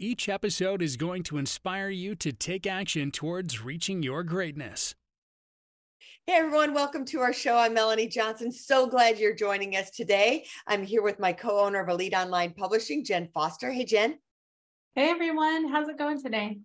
Each episode is going to inspire you to take action towards reaching your greatness. Hey everyone, welcome to our show. I'm Melanie Johnson. So glad you're joining us today. I'm here with my co owner of Elite Online Publishing, Jenn Foster. Hey, Jenn. Hey everyone, how's it going today?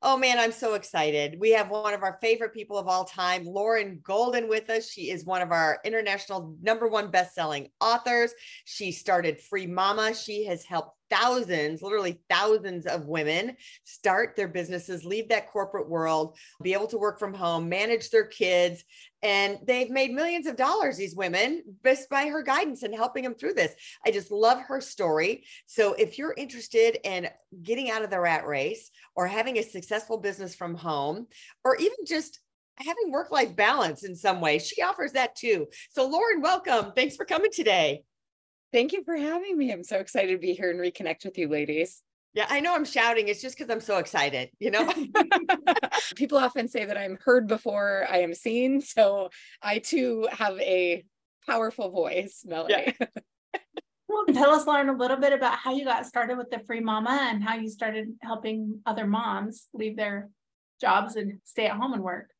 Oh man, I'm so excited. We have one of our favorite people of all time, Lauren Golden, with us. She is one of our international number one best-selling authors. She started Free Mama. She has helped thousands, literally thousands of women start their businesses, leave that corporate world, be able to work from home, manage their kids. And they've made millions of dollars, these women, just by her guidance and helping them through this. I just love her story. So if you're interested in getting out of the rat race or having a successful business from home, or even just having work life balance in some way, she offers that too. So, Lauren, welcome. Thanks for coming today. Thank you for having me. I'm so excited to be here and reconnect with you ladies. Yeah, I know I'm shouting. It's just because I'm so excited, you know? People often say that I'm heard before I am seen. So I too have a powerful voice, Melanie. Yeah. well, tell us, Lauren, a little bit about how you got started with the Free Mama and how you started helping other moms leave their jobs and stay at home and work.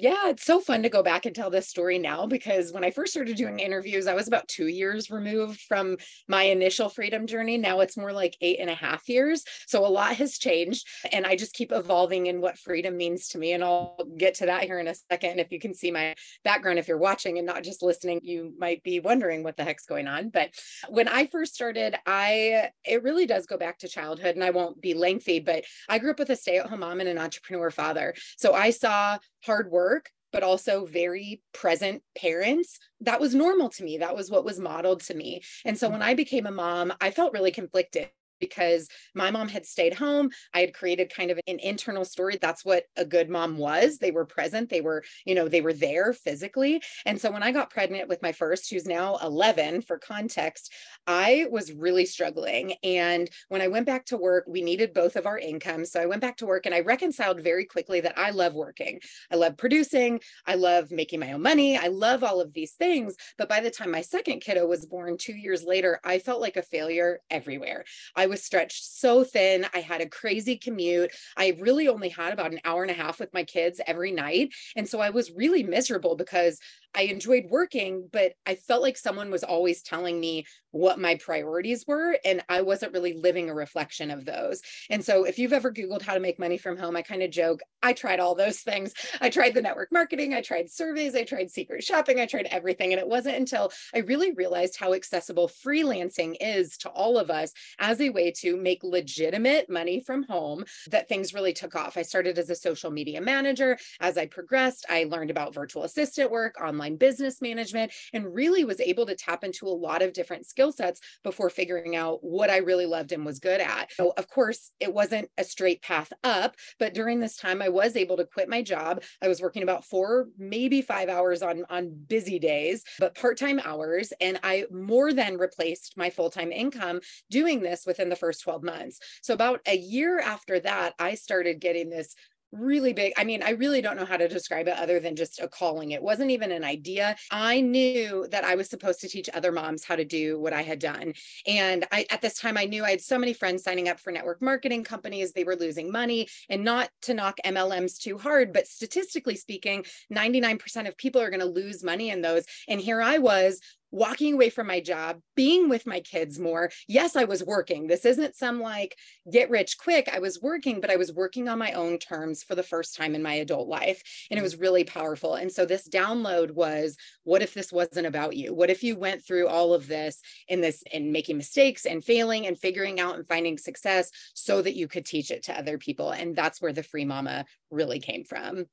Yeah, it's so fun to go back and tell this story now because when I first started doing interviews, I was about two years removed from my initial freedom journey. Now it's more like eight and a half years. So a lot has changed. And I just keep evolving in what freedom means to me. And I'll get to that here in a second. If you can see my background, if you're watching and not just listening, you might be wondering what the heck's going on. But when I first started, I, it really does go back to childhood and I won't be lengthy, but I grew up with a stay at home mom and an entrepreneur father. So I saw hard work but also very present parents that was normal to me. That was what was modeled to me. And so when mm-hmm. i became a mom i felt really conflicted because my mom had stayed home. I had created kind of an internal story. That's what a good mom was. They were present. They were, you know, they were there physically. And so when I got pregnant with my first, who's now 11 for context, I was really struggling. And when I went back to work, we needed both of our incomes. So I went back to work and I reconciled very quickly that I love working. I love producing. I love making my own money. I love all of these things. But by the time my second kiddo was born two years later, I felt like a failure everywhere. I was stretched so thin. I had a crazy commute. I really only had about an hour and a half with my kids every night. And so I was really miserable because I enjoyed working, but I felt like someone was always telling me what my priorities were. And I wasn't really living a reflection of those. And so if you've ever Googled how to make money from home, I kind of joke, I tried all those things. I tried the network marketing, I tried surveys, I tried secret shopping, I tried everything. And it wasn't until I really realized how accessible freelancing is to all of us as a way to make legitimate money from home that things really took off. I started as a social media manager. As I progressed, I learned about virtual assistant work, online online business management, and really was able to tap into a lot of different skill sets before figuring out what I really loved and was good at. So, of course, it wasn't a straight path up, but during this time, I was able to quit my job. I was working about four, maybe five hours on, on busy days, but part time hours. And I more than replaced my full time income doing this within the first 12 months. So, about a year after that, I started getting this really big. I mean, I really don't know how to describe it other than just a calling. It wasn't even an idea. I knew that I was supposed to teach other moms how to do what I had done. And I at this time I knew I had so many friends signing up for network marketing companies, they were losing money and not to knock MLMs too hard, but statistically speaking, 99% of people are going to lose money in those. And here I was walking away from my job, being with my kids more. Yes, I was working. This isn't some like get rich quick. I was working, but I was working on my own terms for the first time in my adult life. And it mm. was really powerful. And so this download was what if this wasn't about you? What if you went through all of this in this and making mistakes and failing and figuring out and finding success so that you could teach it to other people? And that's where the free mama really came from.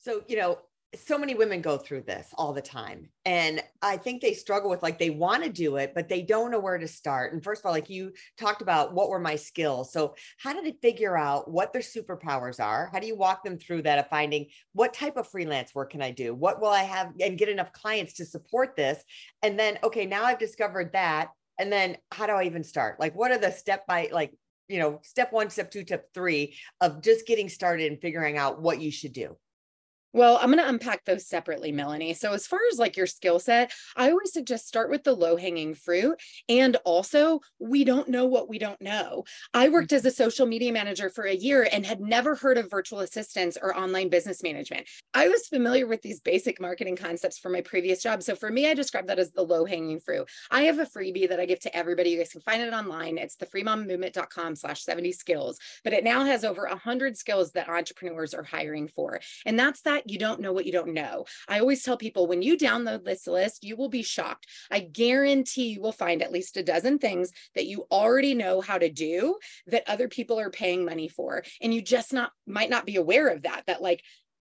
So, you know, so many women go through this all the time. And i think they struggle with like they want to do it but they don't know where to start. And first of all like you talked about what were my skills? So how did they figure out what their superpowers are? How do you walk them through that of finding what type of freelance work can i do? What will i have and get enough clients to support this? And then okay now i've discovered that. And then how do i even start? Like what are the step by like you know step one step two step three of just getting started and figuring out what you should do well, I'm going to unpack those separately, Melanie. So, as far as like your skill set, I always suggest start with the low hanging fruit. And also, we don't know what we don't know. I worked as a social media manager for a year and had never heard of virtual assistants or online business management. I was familiar with these basic marketing concepts from my previous job. So, for me, I describe that as the low hanging fruit. I have a freebie that I give to everybody. You guys can find it online. It's the freemommovement.com slash 70 skills, but it now has over 100 skills that entrepreneurs are hiring for. And that's that you don't know what you don't know. I always tell people when you download this list, you will be shocked. I guarantee you will find at least a dozen things that you already know how to do that other people are paying money for. And you just not might not be aware of that, that like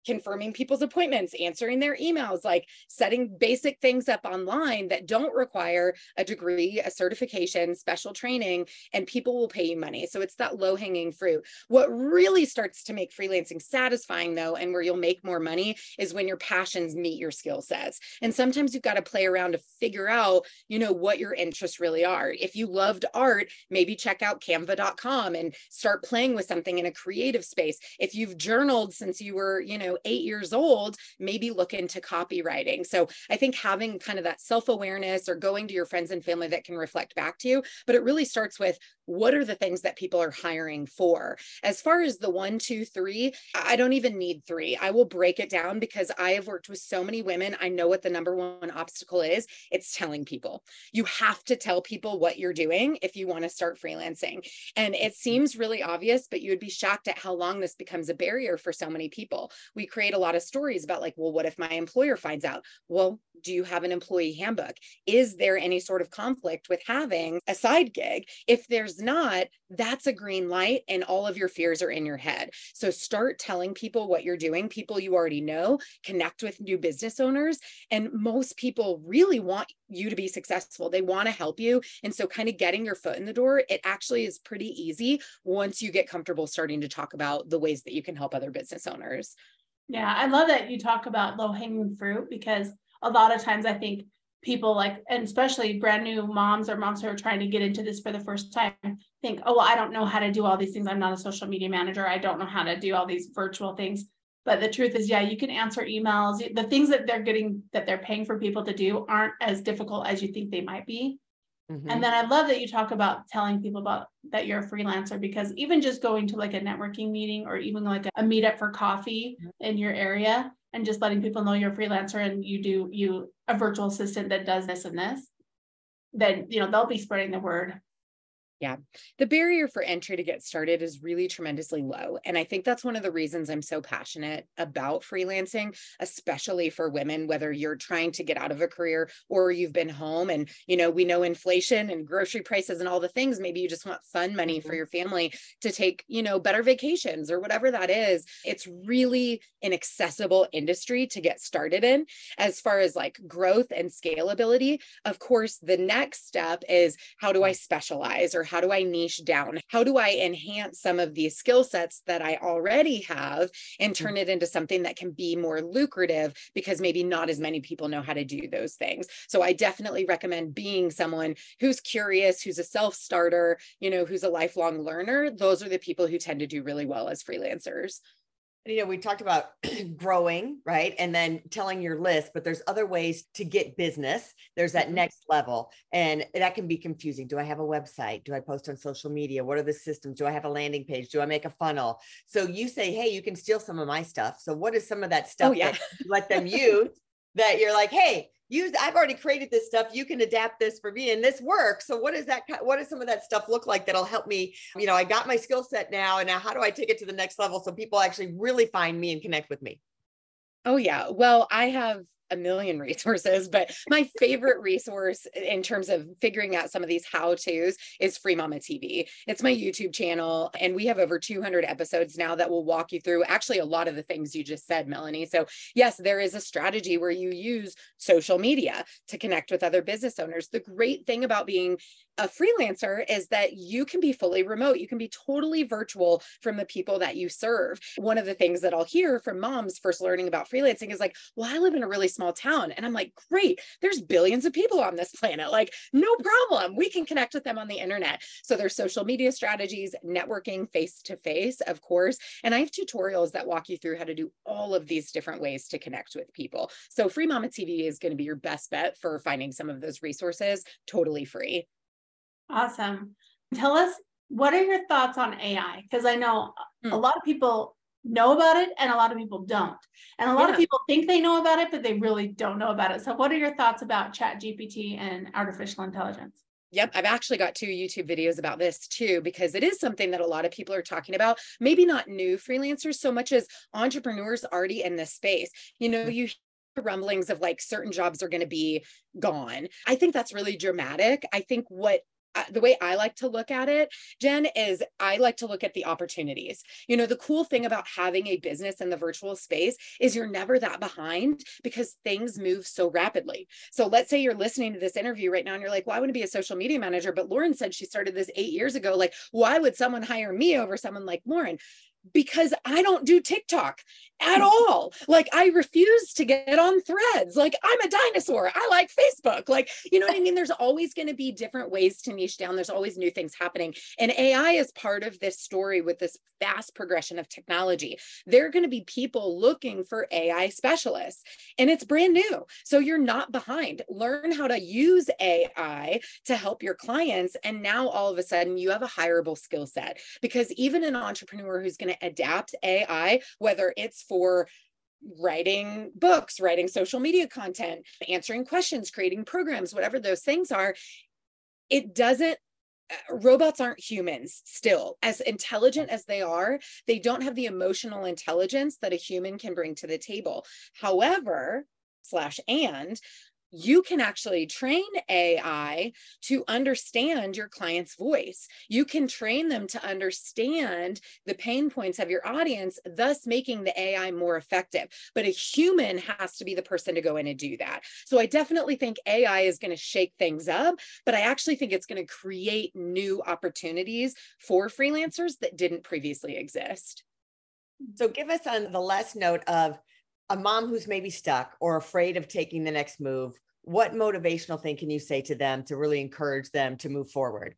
confirming people's appointments, answering their emails, like setting basic things up online that don't require a degree, a certification, special training, and people will pay you money. So it's that low hanging fruit. What really starts to make freelancing satisfying, though, and where you'll make more money is when your passions meet your skill sets. And sometimes you've got to play around to figure out, you know, what your interests really are. If you loved art, maybe check out canva.com and start playing with something in a creative space. If you've journaled since you were, you know, eight years old, maybe look into copywriting. So I think having kind of that self awareness or going to your friends and family that can reflect back to you, but it really starts with what are the things that people are hiring for? As far as the one, two, three, I don't even need three. I will break it down because I have worked with so many women. I know what the number one obstacle is it's telling people. You have to tell people what you're doing if you want to start freelancing. And it seems really obvious, but you would be shocked at how long this becomes a barrier for so many people. We create a lot of stories about, like, well, what if my employer finds out? Well, do you have an employee handbook? Is there any sort of conflict with having a side gig? If there's not, that's a green light and all of your fears are in your head. So start telling people what you're doing, people you already know, connect with new business owners. And most people really want you to be successful. They want to help you. And so, kind of getting your foot in the door, it actually is pretty easy once you get comfortable starting to talk about the ways that you can help other business owners. Yeah, I love that you talk about low hanging fruit because a lot of times I think people like, and especially brand new moms or moms who are trying to get into this for the first time, think, oh, well, I don't know how to do all these things. I'm not a social media manager. I don't know how to do all these virtual things. But the truth is, yeah, you can answer emails. The things that they're getting, that they're paying for people to do aren't as difficult as you think they might be. Mm-hmm. And then I love that you talk about telling people about that you're a freelancer because even just going to like a networking meeting or even like a, meetup for coffee mm-hmm. in your area, and just letting people know you're a freelancer and you do you a virtual assistant that does this and this, then you know they'll be spreading the word yeah. The barrier for entry to get started is really tremendously low. And I think that's one of the reasons I'm so passionate about freelancing, especially for women, whether you're trying to get out of a career or you've been home and, you know, we know inflation and grocery prices and all the things. Maybe you just want fun money for mm-hmm. your family to take, you know, better vacations or whatever that is. It's really an accessible industry to get started in as far as like growth and scalability. Of course, the next step is how do I specialize or how do I niche down? How do I enhance some of these skill sets that I already have and mm. turn it into something that can be more lucrative because maybe not as many people know how to do those things. So I definitely recommend being someone who's curious, who's a self starter, you know, who's a lifelong learner. Those are the people who tend to do really well as freelancers you know, we talked about growing, right? And then telling your list, but there's other ways to get business. There's that mm-hmm. next level, and that can be confusing. Do I have a website? Do I post on social media? What are the systems? Do I have a landing page? Do I make a funnel? So you say, hey, you can steal some of my stuff. So what is some of that oh, stuff oh, yeah. that let them use that you're like, hey, use i've already created this stuff. You can adapt this for me and this works. So what does that what does some of that stuff look like that'll help me? You know i got my skill set now and now how do i take it to the next level so people actually really find me and connect with me? Oh yeah. Well i have a million resources, but my favorite resource in terms of figuring out some of these how to's is Free Mama TV. It's my YouTube channel, and we have over 200 episodes now that will walk you through actually a lot of the things you just said, Melanie. So, yes, there is a strategy where you use social media to connect with other business owners. The great thing about being a freelancer is that you can be fully remote. You can be totally virtual from the people that you serve. One of the things that I'll hear from moms first learning about freelancing is like, well, I live in a really small town. And I'm like, great, there's billions of people on this planet. Like, no problem. We can connect with them on the internet. So there's social media strategies, networking face to face, of course. And I have tutorials that walk you through how to do all of these different ways to connect with people. So Free Mama TV is going to be your best bet for finding some of those resources totally free. Awesome. Tell us what are your thoughts on AI? Because I know hmm. a lot of people know about it and a lot of people don't. And a lot yeah. of people think they know about it, but they really don't know about it. So what are your thoughts about chat GPT and artificial intelligence? Yep, I've actually got two YouTube videos about this too, because it is something that a lot of people are talking about. Maybe not new freelancers so much as entrepreneurs already in this space. You know, hmm. you rumblings of like certain jobs are going to be gone. I think that's really dramatic. I think what the way I like to look at it, Jenn, is I like to look at the opportunities. You know, the cool thing about having a business in the virtual space is you're never that behind because things move so rapidly. So let's say you're listening to this interview right now and you're like, well, I want to be a social media manager, but Lauren said she started this eight years ago. Like, why would someone hire me over someone like Lauren? Because I don't do TikTok at hmm. all. Like I refuse to get on threads. Like I'm a dinosaur. I like Facebook. Like, you know what I mean? There's always going to be different ways to niche down. There's always new things happening. And AI is part of this story with this fast progression of technology. There are going to be people looking for AI specialists and it's brand new. So you're not behind. Learn how to use AI to help your clients. And now all of a sudden you have a hireable skill set because even an entrepreneur who's going to adapt AI, whether it's for writing books, writing social media content, answering questions, creating programs, whatever those things are, it doesn't uh, robots aren't humans still. As intelligent as they are they don't have the emotional intelligence that a human can bring to the table. However slash and you can actually train AI to understand your client's voice. You can train them to understand the pain points of your audience, thus making the AI more effective. But a human has to be the person to go in and do that. So I definitely think AI is going to shake things up, but I actually think it's going to create new opportunities for freelancers that didn't previously exist. So give us on the last note of a mom who's maybe stuck or afraid of taking the next move, what motivational thing can you say to them to really encourage them to move forward?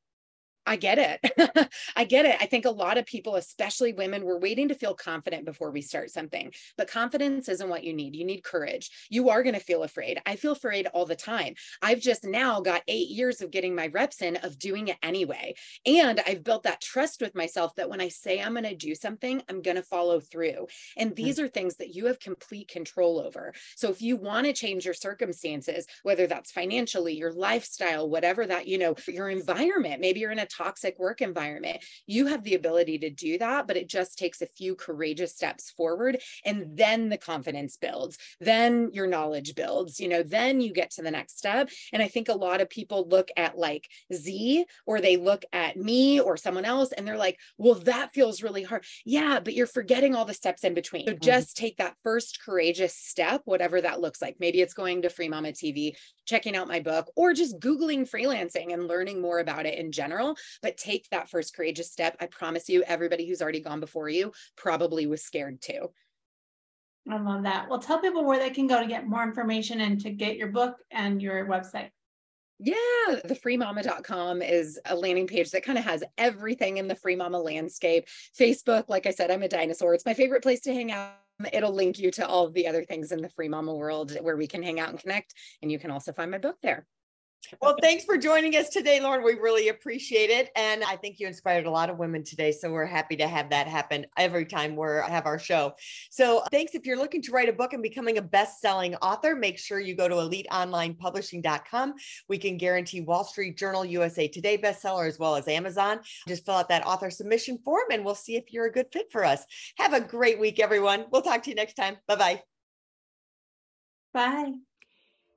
I get it. I get it. I think a lot of people, especially women, we're waiting to feel confident before we start something. But confidence isn't what you need. You need courage. You are going to feel afraid. I feel afraid all the time. I've just now got eight years of getting my reps in of doing it anyway. And I've built that trust with myself that when I say I'm going to do something, I'm going to follow through. And hmm. these are things that you have complete control over. So if you want to change your circumstances, whether that's financially, your lifestyle, whatever that, you know, your environment, maybe you're in a toxic work environment. You have the ability to do that, but it just takes a few courageous steps forward. And then the confidence builds, then your knowledge builds, you know, then you get to the next step. And I think a lot of people look at like Z or they look at me or someone else and they're like, well, that feels really hard. Yeah, but you're forgetting all the steps in between. So mm-hmm. just take that first courageous step, whatever that looks like. Maybe it's going to Free Mama TV, checking out my book, or just Googling freelancing and learning more about it in general but take that first courageous step. I promise you, everybody who's already gone before you probably was scared too. I love that. Well, tell people where they can go to get more information and to get your book and your website. Yeah, the freemama.com is a landing page that kind of has everything in the free mama landscape. Facebook, like I said, I'm a dinosaur. It's my favorite place to hang out. It'll link you to all of the other things in the free mama world where we can hang out and connect. And you can also find my book there. Well, thanks for joining us today, Lauren. We really appreciate it. And I think you inspired a lot of women today. So we're happy to have that happen every time we have our show. So thanks. If you're looking to write a book and becoming a best-selling author, make sure you go to eliteonlinepublishing.com. We can guarantee Wall Street Journal, USA Today bestseller, as well as Amazon. Just fill out that author submission form and we'll see if you're a good fit for us. Have a great week, everyone. We'll talk to you next time. Bye-bye. Bye.